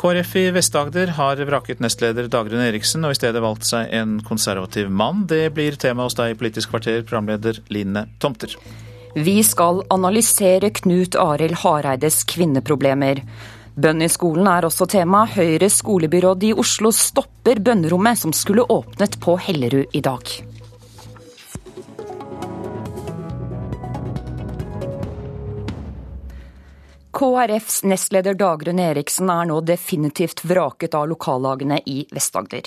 KrF i Vest-Agder har vraket nestleder Dagrun Eriksen og i stedet valgt seg en konservativ mann. Det blir tema hos deg i Politisk kvarter, programleder Line Tomter. Vi skal analysere Knut Arild Hareides kvinneproblemer. Bønn i skolen er også tema. Høyres skolebyråd i Oslo stopper bønnerommet som skulle åpnet på Hellerud i dag. KrFs nestleder Dagrun Eriksen er nå definitivt vraket av lokallagene i Vest-Agder.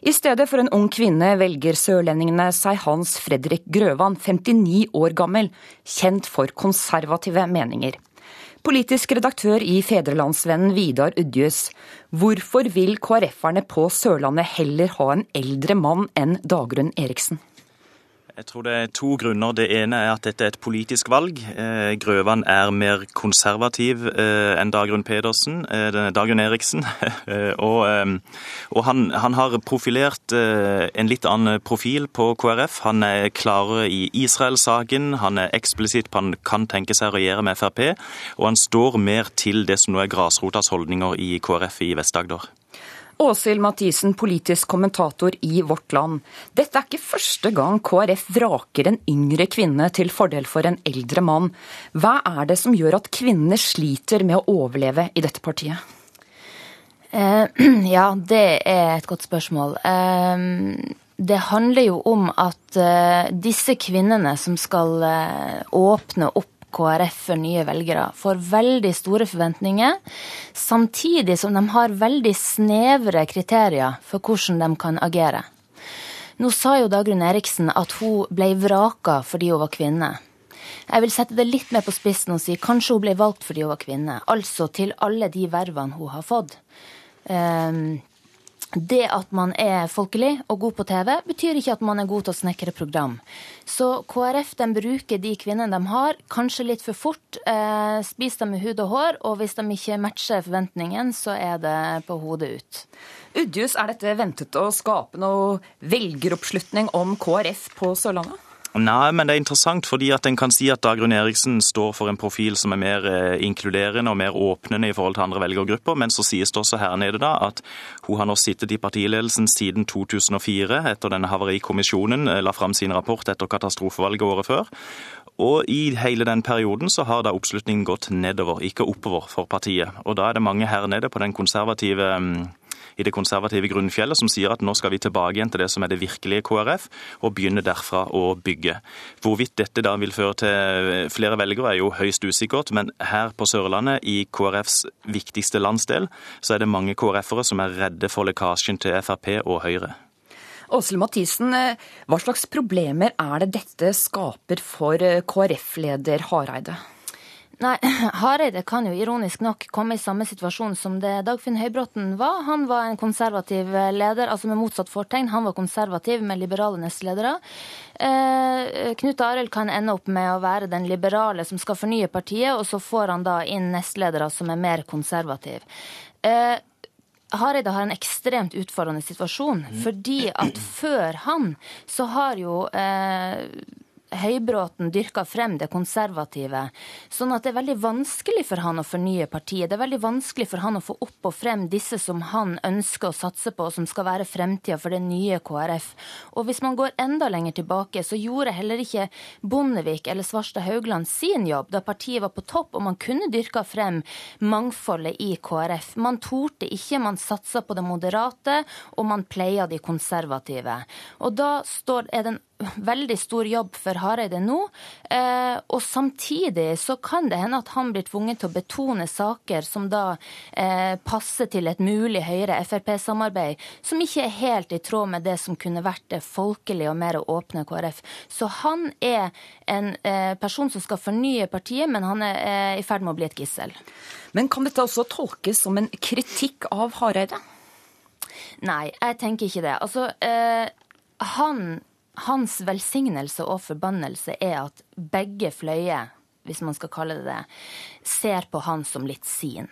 I stedet for en ung kvinne velger sørlendingene seg Hans Fredrik Grøvan, 59 år gammel, kjent for konservative meninger. Politisk redaktør i Fedrelandsvennen Vidar Udjus, hvorfor vil KrF-erne på Sørlandet heller ha en eldre mann enn Dagrun Eriksen? Jeg tror det er to grunner. Det ene er at dette er et politisk valg. Eh, Grøvan er mer konservativ eh, enn Dagrun Pedersen, eh, Dagrun Eriksen. og, og han, han, har profilert en litt annen profil på KrF. Han er klarere i Israel-saken, han er eksplisitt på han kan tenke seg å regjere med Frp, og han står mer til det som nå er grasrotas holdninger i KrF i Vest-Agder. Åshild Mathisen, politisk kommentator i Vårt Land. Dette er ikke første gang KrF vraker en yngre kvinne til fordel for en eldre mann. Hva er det som gjør at kvinnene sliter med å overleve i dette partiet? Eh, ja, det er et godt spørsmål. Eh, det handler jo om at eh, disse kvinnene som skal åpne opp KrF for nye velgere får veldig store forventninger, samtidig som de har veldig snevre kriterier for hvordan de kan agere. Nå sa jo Dagrun Eriksen at hun ble vraka fordi hun var kvinne. Jeg vil sette det litt mer på spissen og si kanskje hun ble valgt fordi hun var kvinne. Altså til alle de vervene hun har fått. Um, det at man er folkelig og god på TV, betyr ikke at man er god til å snekre program. Så KrF de bruker de kvinnene de har, kanskje litt for fort. Eh, spiser dem med hud og hår, og hvis de ikke matcher forventningen, så er det på hodet ut. Udjus, er dette ventet å skape noe velgeroppslutning om KrF på Sørlandet? Nei, men det er interessant fordi at en kan si at Dagrun Eriksen står for en profil som er mer eh, inkluderende og mer åpnende i forhold til andre velgergrupper, men så sies det også her nede da at hun har nå sittet i partiledelsen siden 2004, etter denne havarikommisjonen eh, la fram sin rapport etter katastrofevalget året før. Og i hele den perioden så har da oppslutningen gått nedover, ikke oppover for partiet. Og da er det mange her nede på den konservative mm, i det konservative grunnfjellet som sier at nå skal vi tilbake igjen til det som er det virkelige KrF, og begynne derfra å bygge. Hvorvidt dette da vil føre til flere velgere er jo høyst usikkert, men her på Sørlandet, i KrFs viktigste landsdel, så er det mange KrF-ere som er redde for lekkasjen til Frp og Høyre. Åsle Mathisen, hva slags problemer er det dette skaper for KrF-leder Hareide? Nei, Hareide kan jo ironisk nok komme i samme situasjon som det Dagfinn Høybråten var. Han var en konservativ leder, altså med motsatt fortegn. Han var konservativ med liberale nestledere. Eh, Knut Arild kan ende opp med å være den liberale som skal fornye partiet, og så får han da inn nestledere som er mer konservative. Eh, Hareide har en ekstremt utfordrende situasjon, fordi at før han så har jo eh, Høybråten dyrker frem det konservative. Sånn at det er veldig vanskelig for han å fornye partiet. Det er veldig vanskelig for han å få opp og frem disse som han ønsker å satse på, og som skal være fremtida for det nye KrF. Og hvis man går enda lenger tilbake, så gjorde heller ikke Bondevik eller Svarstad Haugland sin jobb da partiet var på topp og man kunne dyrka frem mangfoldet i KrF. Man torde ikke, man satsa på det moderate, og man pleia de konservative. Og da står, er det en veldig stor jobb for Hareide nå. Eh, og samtidig så kan det hende at han blir tvunget til å betone saker som da eh, passer til et mulig Høyre-Frp-samarbeid, som ikke er helt i tråd med det som kunne vært det folkelige og mer åpne KrF. Så han er en eh, person som skal fornye partiet, men han er eh, i ferd med å bli et gissel. Men kan dette også tolkes som en kritikk av Hareide? Nei, jeg tenker ikke det. Altså, eh, han hans velsignelse og forbannelse er at begge fløyer, hvis man skal kalle det det, ser på han som litt sin.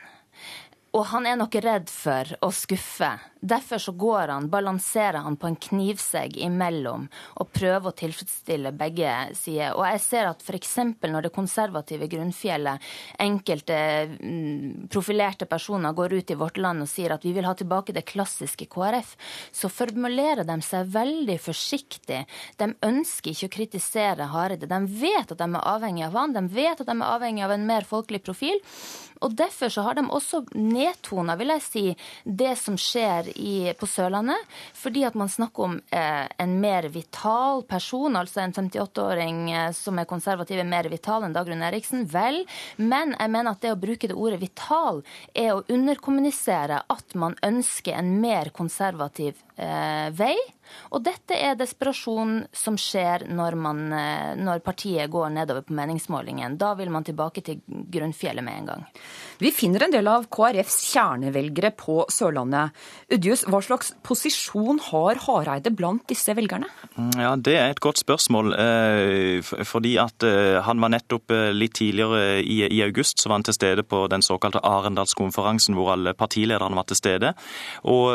Og han er nok redd for å skuffe. Derfor så går han, balanserer han på en knivsegg imellom og prøver å tilfredsstille begge sider. Og jeg ser at f.eks. når det konservative grunnfjellet, enkelte mm, profilerte personer går ut i vårt land og sier at vi vil ha tilbake det klassiske KrF, så formulerer de seg veldig forsiktig. De ønsker ikke å kritisere Hareide. De vet at de er avhengig av han, de vet at de er avhengig av en mer folkelig profil. Og Derfor så har de også nedtona vil jeg si, det som skjer i, på Sørlandet. Fordi at man snakker om eh, en mer vital person, altså en 58-åring eh, som er konservativ, er mer vital enn Dagrun Eriksen. Vel, men jeg mener at det å bruke det ordet vital er å underkommunisere at man ønsker en mer konservativ eh, vei. Og dette er desperasjon som skjer når, man, eh, når partiet går nedover på meningsmålingen. Da vil man tilbake til grunnfjellet med en gang. Vi finner en del av KrFs kjernevelgere på Sørlandet. Udjus, hva slags posisjon har Hareide blant disse velgerne? Ja, Det er et godt spørsmål. Eh, fordi at eh, Han var nettopp litt tidligere i august så var han til stede på den såkalte Arendalskonferansen, hvor alle partilederne var til stede. Og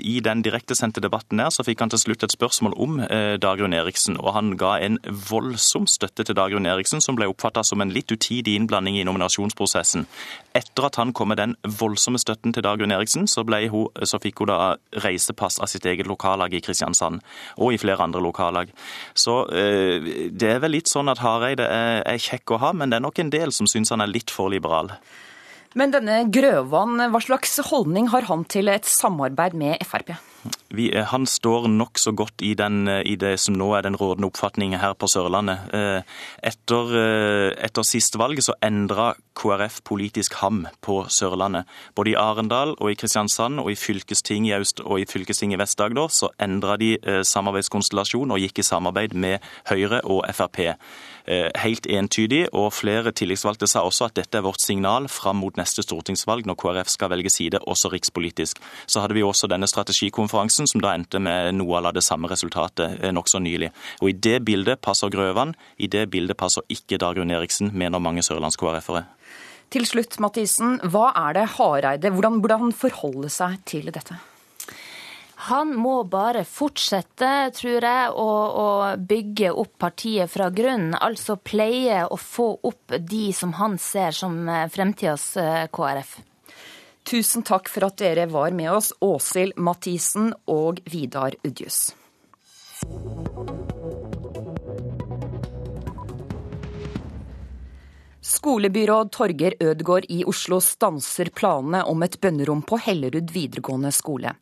I den direktesendte debatten der så fikk han til slutt et spørsmål om eh, Dagrun Eriksen, og han ga en voldsom støtte til Dagrun Eriksen, som ble oppfatta som en litt utidig innblanding i nominasjonsprosessen. Etter at han kom med den voldsomme støtten til Dagrun Eriksen, så, hun, så fikk hun da reisepass av sitt eget lokallag i Kristiansand, og i flere andre lokallag. Så eh, det er vel litt sånn at Hareide er, er kjekk å ha, men det er nok en del som syns han er litt for liberal. Men denne Grøvan, hva slags holdning har han til et samarbeid med Frp? Vi, eh, han står nokså godt i, den, eh, i, det som nå er den rådende oppfatningen her på Sørlandet. Eh, etter, etter siste valget så endra KrF politisk ham på Sørlandet. Både i Arendal og i Kristiansand og i fylkestinget i Øst og i fylkestinget i Vest-Agder så endra de samarbeidskonstellasjon og gikk i samarbeid med Høyre og Frp. Eh, helt entydig, og flere tillitsvalgte sa også at dette er vårt signal fram mot neste stortingsvalg, når KrF skal velge side, også rikspolitisk. Så hadde vi også denne strategikonferansen, som da endte med noe av det samme resultatet eh, nokså nylig. Og I det bildet passer Grøvan, i det bildet passer ikke Dagrun Eriksen, mener mange sørlands-KrF-ere. Til slutt, Mathisen, hva er det Hareide Hvordan burde han forholde seg til dette? Han må bare fortsette, tror jeg, å, å bygge opp partiet fra grunnen. Altså pleie å få opp de som han ser som eh, fremtidas eh, KrF. Tusen takk for at dere var med oss, Åshild Mathisen og Vidar Udjus. Skolebyråd Torger Ødgaard i Oslo stanser planene om et bønnerom på Hellerud videregående skole.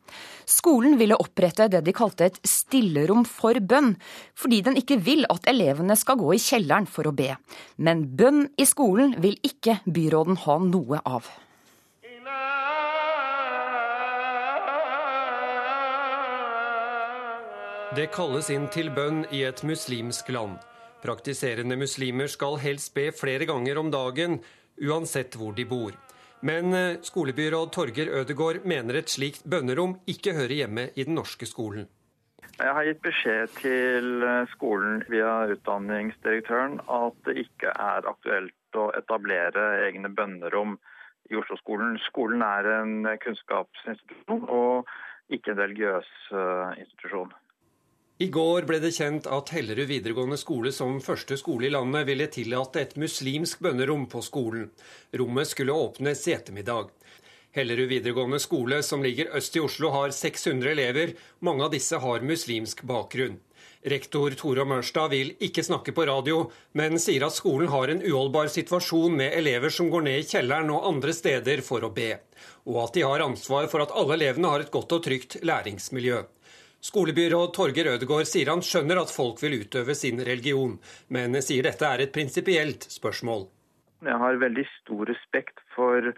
Skolen ville opprette det de kalte et stillerom for bønn, fordi den ikke vil at elevene skal gå i kjelleren for å be. Men bønn i skolen vil ikke byråden ha noe av. Det kalles inn til bønn i et muslimsk land. Praktiserende muslimer skal helst be flere ganger om dagen, uansett hvor de bor. Men eh, skolebyråd Torger Ødegård mener et slikt bønnerom ikke hører hjemme i den norske skolen. Jeg har gitt beskjed til eh, skolen via utdanningsdirektøren at det ikke er aktuelt å etablere egne bønnerom i Oslo-skolen. Skolen er en kunnskapsinstitusjon og ikke en religiøs eh, institusjon. I går ble det kjent at Hellerud videregående skole som første skole i landet ville tillate et muslimsk bønnerom på skolen. Rommet skulle åpnes i ettermiddag. Hellerud videregående skole, som ligger øst i Oslo, har 600 elever. Mange av disse har muslimsk bakgrunn. Rektor Tore Mørstad vil ikke snakke på radio, men sier at skolen har en uholdbar situasjon med elever som går ned i kjelleren og andre steder for å be, og at de har ansvar for at alle elevene har et godt og trygt læringsmiljø. Skolebyråd Torgeir Ødegaard sier han skjønner at folk vil utøve sin religion, men sier dette er et prinsipielt spørsmål. Jeg har veldig stor respekt for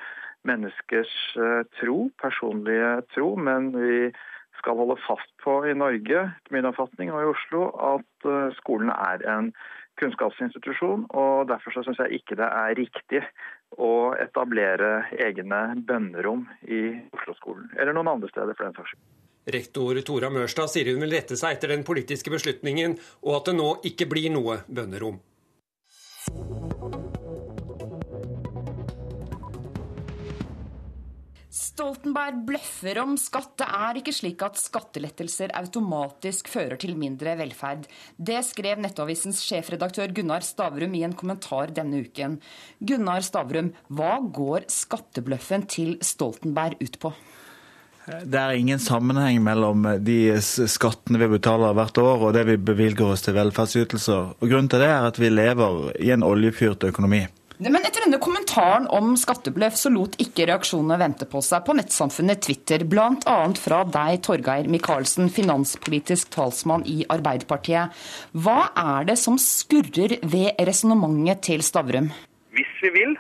menneskers eh, tro, personlige tro, men vi skal holde fast på i Norge, til min oppfatning, og i Oslo, at eh, skolen er en kunnskapsinstitusjon. og Derfor så syns jeg ikke det er riktig å etablere egne bønnerom i Oslo-skolen, eller noen andre steder for den saks skyld. Rektor Tora Mørstad sier hun vil rette seg etter den politiske beslutningen, og at det nå ikke blir noe bønnerom. Stoltenberg bløffer om skatt. Det er ikke slik at skattelettelser automatisk fører til mindre velferd. Det skrev Nettavisens sjefredaktør Gunnar Stavrum i en kommentar denne uken. Gunnar Stavrum, hva går skattebløffen til Stoltenberg ut på? Det er ingen sammenheng mellom de skattene vi betaler hvert år og det vi bevilger oss til velferdsytelser. Og Grunnen til det er at vi lever i en oljefyrt økonomi. Men etter denne kommentaren om skattebløff, så lot ikke reaksjonene vente på seg på nettsamfunnet Twitter, bl.a. fra deg, Torgeir Micaelsen, finanspolitisk talsmann i Arbeiderpartiet. Hva er det som skurrer ved resonnementet til Stavrum? Hvis vi vil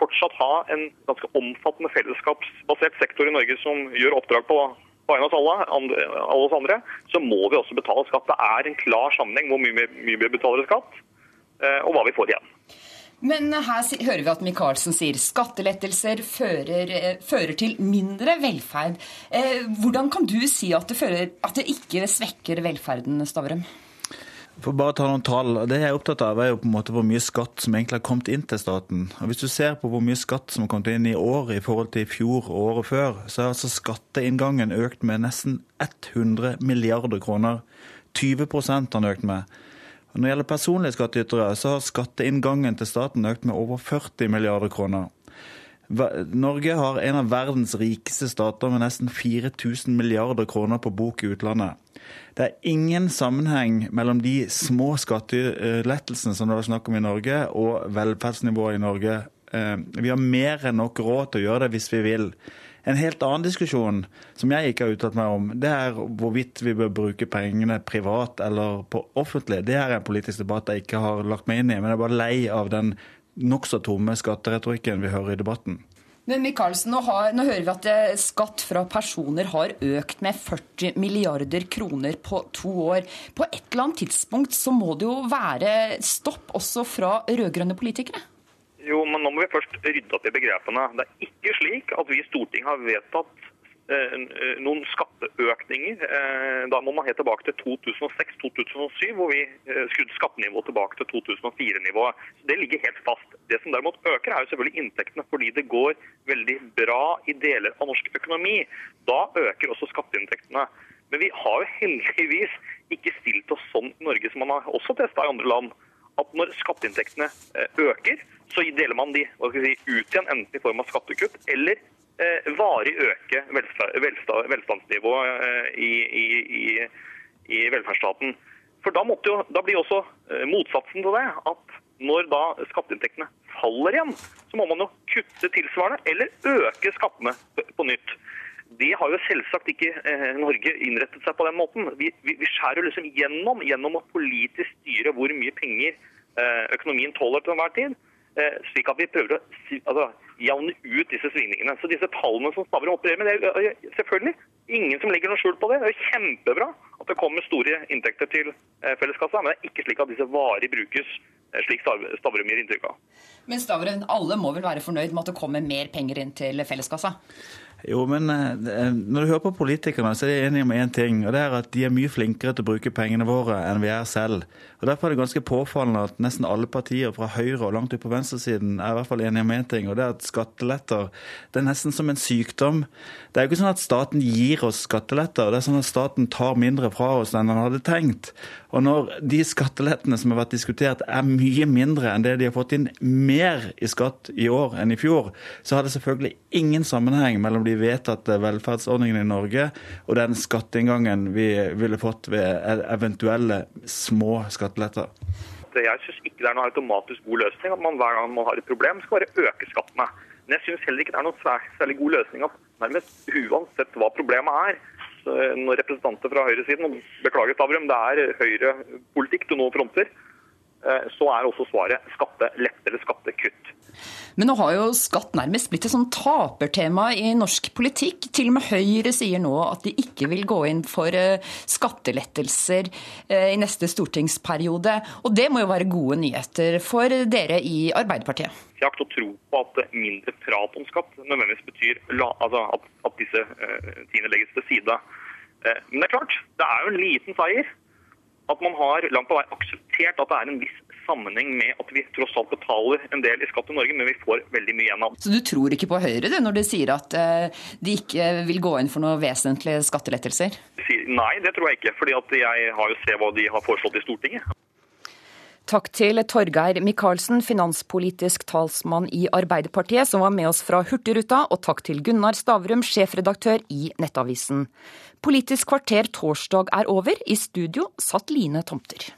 fortsatt ha en ganske omfattende fellesskapsbasert sektor i Norge som gjør oppdrag på vegne av alle, alle oss andre, så må vi også betale skatt. Det er en klar sammenheng hvor mye, mye vi betaler i skatt, eh, og hva vi får igjen. Men her hører vi at Micaelsen sier skattelettelser fører, eh, fører, til mindre velferd. Eh, hvordan kan du si at det, fører, at det ikke svekker velferden, Stavrum? For bare ta noen tall. Det jeg er opptatt av, er jo på en måte hvor mye skatt som egentlig har kommet inn til staten. Og Hvis du ser på hvor mye skatt som har kommet inn i år i forhold til i fjor og året før, så har altså skatteinngangen økt med nesten 100 milliarder kroner. 20 har den økt med. Når det gjelder personlige skattytere, så har skatteinngangen til staten økt med over 40 milliarder kroner. Norge har en av verdens rikeste stater med nesten 4000 milliarder kroner på bok i utlandet. Det er ingen sammenheng mellom de små skattelettelsene som det var snakk om i Norge, og velferdsnivået i Norge. Eh, vi har mer enn nok råd til å gjøre det hvis vi vil. En helt annen diskusjon som jeg ikke har uttalt meg om, det er hvorvidt vi bør bruke pengene privat eller på offentlig. Det er en politisk debatt jeg ikke har lagt meg inn i, men jeg er bare lei av den nokså tomme skatteretorikken vi hører i debatten. Men Michaelsen, nå, har, nå, hører vi at eh, skatt fra personer har økt med 40 milliarder kroner på to år. På et eller annet tidspunkt så må det jo være stopp også fra rød-grønne politikere? Jo, men nå må vi først rydde opp i begrepene. Det er ikke slik at vi i Stortinget har vedtatt noen skatteøkninger. Eh, da må man helt tilbake til 2006-2007, hvor vi eh, skrudde skattenivået tilbake til 2004-nivået. Det ligger helt fast. Det som derimot øker, er jo selvfølgelig inntektene, fordi det går veldig bra i deler av norsk økonomi. Da øker også skatteinntektene. Men vi har jo heldigvis ikke stilt oss sånn i Norge som man har også testa i andre land at når skatteinntektene øker, så deler man de si, ut igjen, enten i form av skattekutt eller eh, varig øke velstandsnivået eh, i, i, i, velferdsstaten. For da, jo, da, blir også eh, motsatsen til det at når da skatteinntektene faller igjen, så må man jo kutte tilsvarende eller øke skattene på nytt. Det har jo selvsagt ikke eh, Norge innrettet seg på den måten. Vi, vi, vi skjærer liksom gjennom gjennom å politisk styre hvor mye penger eh, økonomien tåler til enhver tid. Eh, slik at vi prøver å altså, jevne ut disse svingningene. Så disse tallene som Stavrum opererer med, det er selvfølgelig ingen som legger noe skjul på det. Det er kjempebra at det kommer store inntekter til eh, felleskassa, men det er ikke slik at disse varig brukes eh, slik Stavrum gir inntrykk av. Men Stavrum, alle må vel være fornøyd med at det kommer mer penger inn til felleskassa? Jo, men eh, når du hører på politikerne, så er de enige om én ting. Og det er at de er mye flinkere til å bruke pengene våre enn vi er selv. Og Derfor er det ganske påfallende at nesten alle partier fra høyre og langt ut på venstresiden er i hvert fall enige om én ting, og det er at skatteletter det er nesten som en sykdom. Det er jo ikke sånn at staten gir oss skatteletter, det er sånn at staten tar mindre fra oss enn den hadde tenkt. Og når de skattelettene som har vært diskutert er mye mindre enn det de har fått inn mer i skatt i år enn i fjor, så har det selvfølgelig ingen sammenheng mellom de vedtatte velferdsordningene i Norge og den skatteinngangen vi ville fått ved eventuelle små skatteletter. Jeg syns ikke det er noen automatisk god løsning at man hver gang man har et problem, skal bare øke skattene. Men jeg syns heller ikke det er noen særlig god løsning at nærmest uansett hva problemet er, Eh, når representanter fra høyresiden, og beklager Stavrum, det er høyrepolitikk du nå fronter, eh, så er også svaret skattelette eller skattekutt. Men nå har jo skatt nærmest blitt et sånn tapertema i norsk politikk. Til og med Høyre sier nå at de ikke vil gå inn for eh, skattelettelser i neste stortingsperiode. Og det må jo være gode nyheter for dere i Arbeiderpartiet? Jeg har ikke tro på at mindre prat om skatt nødvendigvis betyr altså at, at, disse tingene legges til side. Men det er klart, det er jo en liten seier at man har langt på vei akseptert at det er en viss sammenheng med at vi tross alt betaler en del i skatt i Norge, men vi får veldig mye igjen av. Så du tror ikke på Høyre du, når de sier at eh, de ikke vil gå inn for noen vesentlige skattelettelser? Nei, det tror jeg ikke. fordi jeg har jo sett hva de har foreslått i Stortinget. Takk til Torgeir Micaelsen, finanspolitisk talsmann i Arbeiderpartiet, som var med oss fra Hurtigruta, og takk til Gunnar Stavrum, sjefredaktør i Nettavisen. Politisk kvarter torsdag er over. I studio satt Line Tomter.